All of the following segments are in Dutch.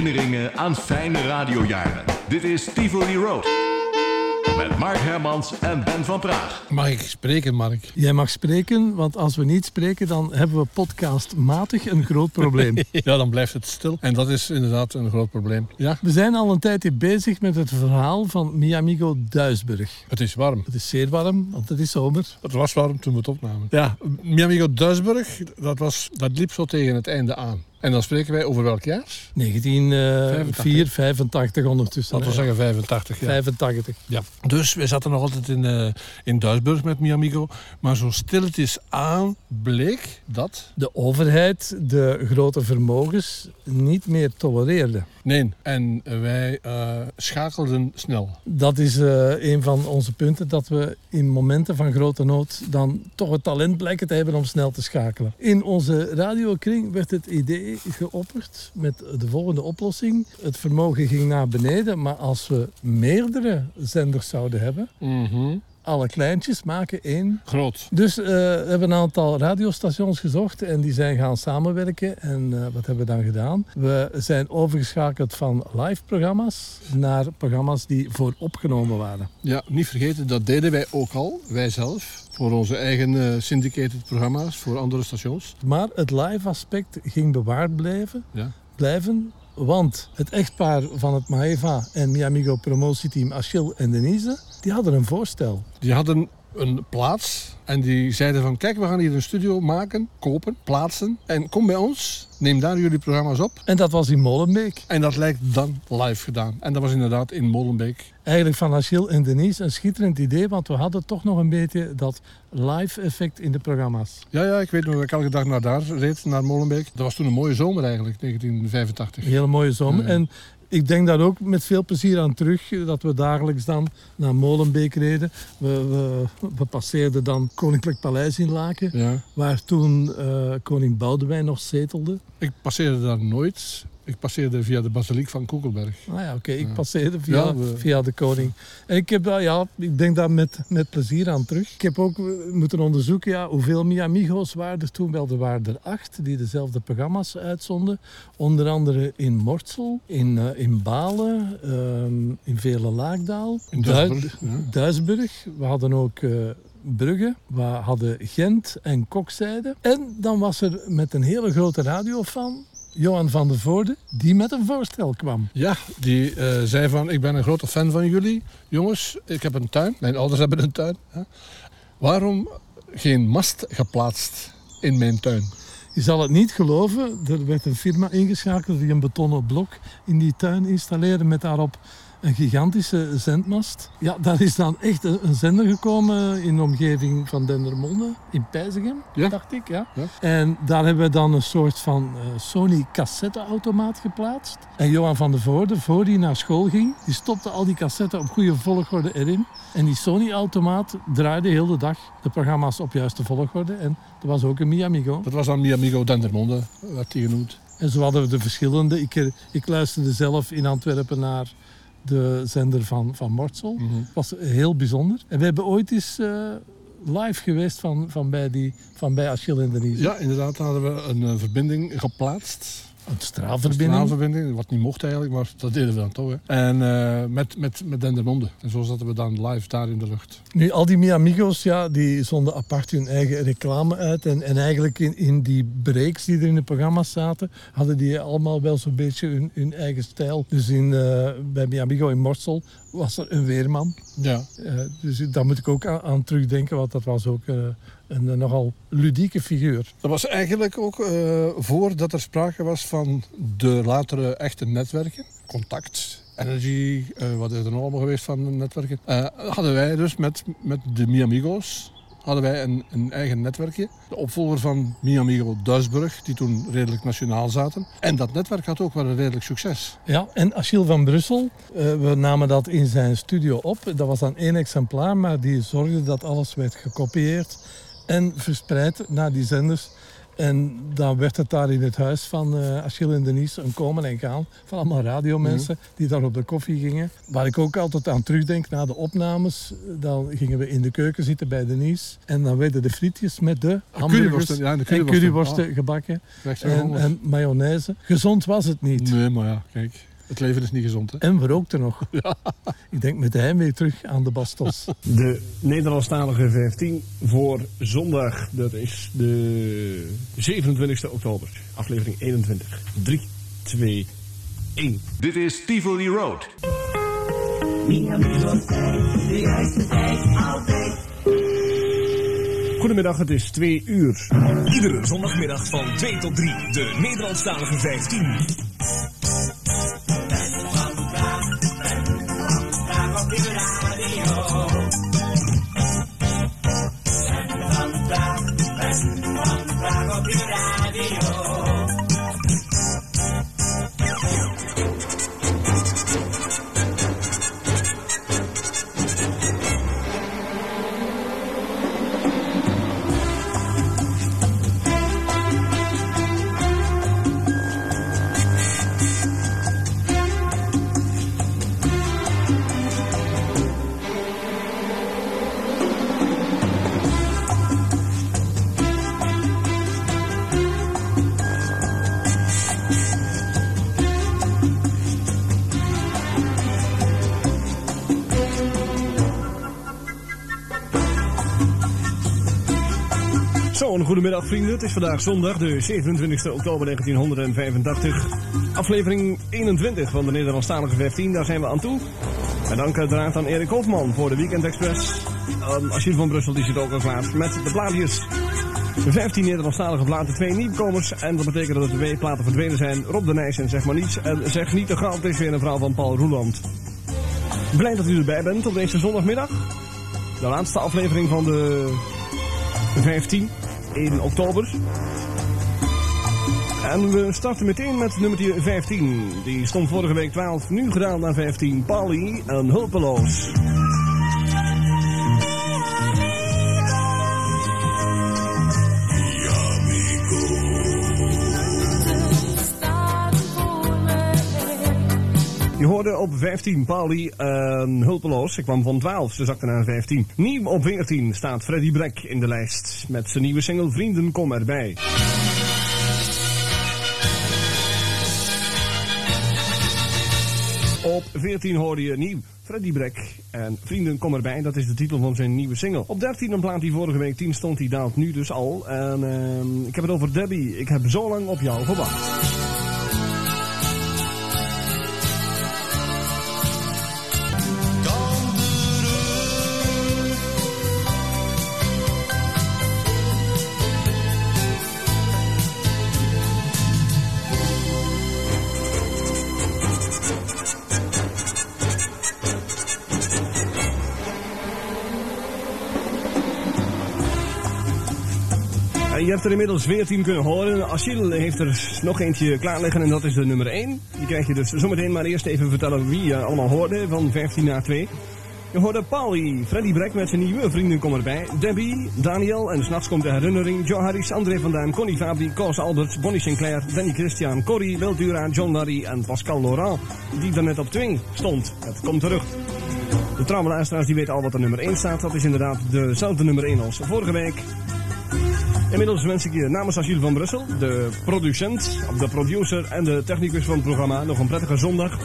herinneringen aan fijne radiojaren. Dit is Tivoli Road. Met Mark Hermans en Ben van Praag. Mag ik spreken, Mark? Jij mag spreken, want als we niet spreken, dan hebben we podcastmatig een groot probleem. Ja, dan blijft het stil. En dat is inderdaad een groot probleem. Ja, We zijn al een tijdje bezig met het verhaal van Miamigo Duisburg. het is warm. Het is zeer warm, want het is zomer. Het was warm toen we het opnamen. Ja, Miamigo Duisburg, dat, was, dat liep zo tegen het einde aan. En dan spreken wij over welk jaar? 1904, 85 ondertussen. Laten we zeggen 85 jaar. 85. Ja. Dus we zaten nog altijd in, eh, in Duisburg met Miamigo. Maar zo stilletjes aan bleek dat... De overheid de grote vermogens niet meer tolereerde. Nee, en wij eh, schakelden snel. Dat is eh, een van onze punten, dat we in momenten van grote nood dan toch het talent blijken te hebben om snel te schakelen. In onze radiokring werd het idee geopperd met de volgende oplossing. Het vermogen ging naar beneden, maar als we meerdere zenders zouden hebben, alle kleintjes maken één. Groot. Dus eh, we hebben een aantal radiostations gezocht en die zijn gaan samenwerken. En eh, wat hebben we dan gedaan? We zijn overgeschakeld van live programma's naar programma's die vooropgenomen waren. Ja, niet vergeten, dat deden wij ook al, wij zelf. Voor onze eigen eh, syndicated programma's, voor andere stations. Maar het live aspect ging bewaard blijven, Ja. blijven want het echtpaar van het Maeva en Miamigo promotieteam Achille en Denise, die hadden een voorstel. Die hadden een plaats en die zeiden van kijk, we gaan hier een studio maken, kopen, plaatsen. En kom bij ons, neem daar jullie programma's op. En dat was in Molenbeek. En dat lijkt dan live gedaan. En dat was inderdaad in Molenbeek. Eigenlijk van Achille en Denise een schitterend idee, want we hadden toch nog een beetje dat live effect in de programma's. Ja, ja, ik weet nog dat ik elke dag naar daar reed, naar Molenbeek. Dat was toen een mooie zomer eigenlijk, 1985. Een hele mooie zomer. Ja. En ik denk daar ook met veel plezier aan terug dat we dagelijks dan naar Molenbeek reden. We, we, we passeerden dan Koninklijk Paleis in Laken, Ja. waar toen eh, koning Boudewijn nog zetelde. Ik passeerde daar nooit. Ik passeerde via de basiliek van Koekelberg. Nou ja, oké, ik passeerde via, Ja, we- via de koning. En ik, heb, daar, ja, ik denk daar met, met plezier aan terug. Ik heb ook eh, moeten onderzoeken ja, hoeveel Miamigo's waren er toen. Wel, er waren er acht die dezelfde programma's uitzonden. Onder andere in Mortsel, in, eh, in Balen, ehm, in Vele Laagdaal, In ja. Duisburg. We hadden ook eh, Brugge, we hadden Gent en Kokzijde. En dan was er met een hele grote radiofan, Johan van der Voorde, die met een voorstel kwam. Ja, die eh, zei van, ik ben een grote fan van jullie. Jongens, ik heb een tuin. Mijn ouders hebben een tuin. Hè. Waarom geen mast geplaatst in mijn tuin? Je zal het niet geloven, er werd een firma ingeschakeld die een betonnen blok in die tuin installeerde met daarop een gigantische zendmast. Ja, daar is dan echt een, een zender gekomen in de omgeving van Dendermonde, in Pijzegem, Ja. dacht ik. Ja. Ja. En daar hebben we dan een soort van eh, Sony cassetteautomaat geplaatst. En Johan van der Voorde, voor hij naar school ging, die stopte al die cassetten op goede volgorde erin. En die Sony-automaat draaide heel de dag de programma's op juiste volgorde. En er was ook een Miamigo. Dat was dan Mi Amigo Dendermonde, werd die genoemd. En zo hadden we de verschillende. Ik, eh, ik luisterde zelf in Antwerpen naar de zender van, van Mortsel. Het was heel bijzonder. En we hebben ooit eens eh, live geweest van, van, bij die, van bij Achille en Denise. Ja, inderdaad hadden we een eh, verbinding geplaatst. Een straalverbinding. straalverbinding, wat niet mocht eigenlijk, maar dat deden we dan toch. Hè. En eh, met, met, met Dendermonde. En zo zaten we dan live daar in de lucht. Nu, al die Miamigos, ja, die zonden apart hun eigen reclame uit. En, en eigenlijk in, in die breaks die er in de programma's zaten, hadden die allemaal wel zo'n beetje hun, hun eigen stijl. Dus in, eh, bij Miamigo in Morsel was er een weerman. Ja, Eh, dus daar moet ik ook aan, aan terugdenken, want dat was ook een, nogal ludieke figuur. Dat was eigenlijk ook eh, voordat er sprake was van de latere echte netwerken. Contact, Energy, eh, wat is er nog allemaal geweest van netwerken. Eh, hadden wij dus met, met de Miamigos hadden wij een, een eigen netwerkje. De opvolger van Miamigo Duisburg, die toen redelijk nationaal zaten. En dat netwerk had ook wel een redelijk succes. Ja, en Achille van Brussel, we namen dat in zijn studio op. Dat was dan één exemplaar, maar die zorgde dat alles werd gekopieerd en verspreid naar die zenders. En dan werd het daar in het huis van uh, Achille en Denise een komen en gaan van allemaal radiomensen mm die daar op de koffie gingen. Waar ik ook altijd aan terugdenk na de opnames, dan gingen we in de keuken zitten bij Denise en dan werden de frietjes met de hamburgers ja, de en curryworsten ah. gebakken en, en mayonaise. Gezond was het niet. Nee, maar ja, kijk. Het leven is niet gezond, hè? En we rookten nog. Ja. Ik denk met hem weer terug aan de Bastos. De Nederlandstalige 15 voor zondag. Dat is de 27e oktober. Aflevering 21. 3, 2, 1. Dit is Tivoli Road. Goedemiddag, het is 2 uur. Iedere zondagmiddag van 2 tot 3. De Nederlandstalige 15. Goedemiddag vrienden. Het is vandaag zondag, de 27 oktober 1985. Aflevering 21 van de Nederlandstalige 15, daar zijn we aan toe. En dank uiteraard aan Erik Hofman voor de Weekend Express. Um, Achille van Brussel die zit ook al klaar met de plaatjes. De 15 Nederlandstalige platen, twee nieuwkomers. En dat betekent dat er twee platen verdwenen zijn. Rob de Nijs en Zeg maar niets. En Zeg niet te gauw, het is weer een verhaal van Paul Roeland. Blij dat u erbij bent op deze zondagmiddag. De laatste aflevering van de 15 in oktober. En we starten meteen met nummer 15. Die stond vorige week 12, nu gedaan naar 15. Pali en Hulpeloos. Je hoorde op 15 Pali en Hulpeloos. Ik kwam van 12, ze zakte naar 15. Nieuw op 14 staat Freddy Breck in de lijst. Met zijn nieuwe single Vrienden kom erbij. Op 14 hoorde je nieuw Freddy Breck en Vrienden kom erbij. Dat is de titel van zijn nieuwe single. Op 13 een plaat die vorige week 10 stond, die daalt nu dus al. En uh, ik heb het over Debbie. Ik heb zo lang op jou gewacht. Je hebt er inmiddels 14 kunnen horen. Achille heeft er nog eentje klaar liggen en dat is de nummer 1. Die krijg je dus zometeen maar eerst even vertellen wie je allemaal hoorde van 15 naar 2. Je hoorde Pauli, Freddy Breck met zijn nieuwe vrienden komen erbij. Debbie, Daniel en s'nachts komt de herinnering. Joe Harris, André van Duin, Connie Fabri, Koos Alberts, Bonnie Sinclair, Danny Christian, Corrie, Wildura, John Larry en Pascal Laurent. Die er net op 2 stond. Het komt terug. De trouwe die weten al wat er nummer 1 staat. Dat is inderdaad dezelfde nummer 1 als vorige week. Inmiddels wens ik je namens Achille van Brussel, de producent, de producer en de technicus van het programma nog een prettige zondag.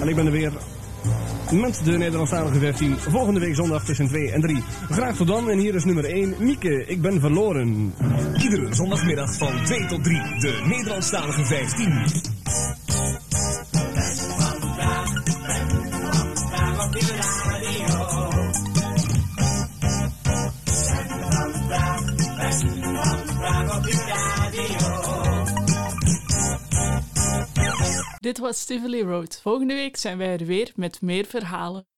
En ik ben er weer met de Nederlandstalige 15 volgende week zondag tussen 2 en 3. Graag tot dan en hier is nummer 1, Mieke, ik ben verloren. Iedere zondagmiddag van 2 tot 3, de Nederlandstalige 15. Dit was Stively Road. Volgende week zijn wij er weer met meer verhalen.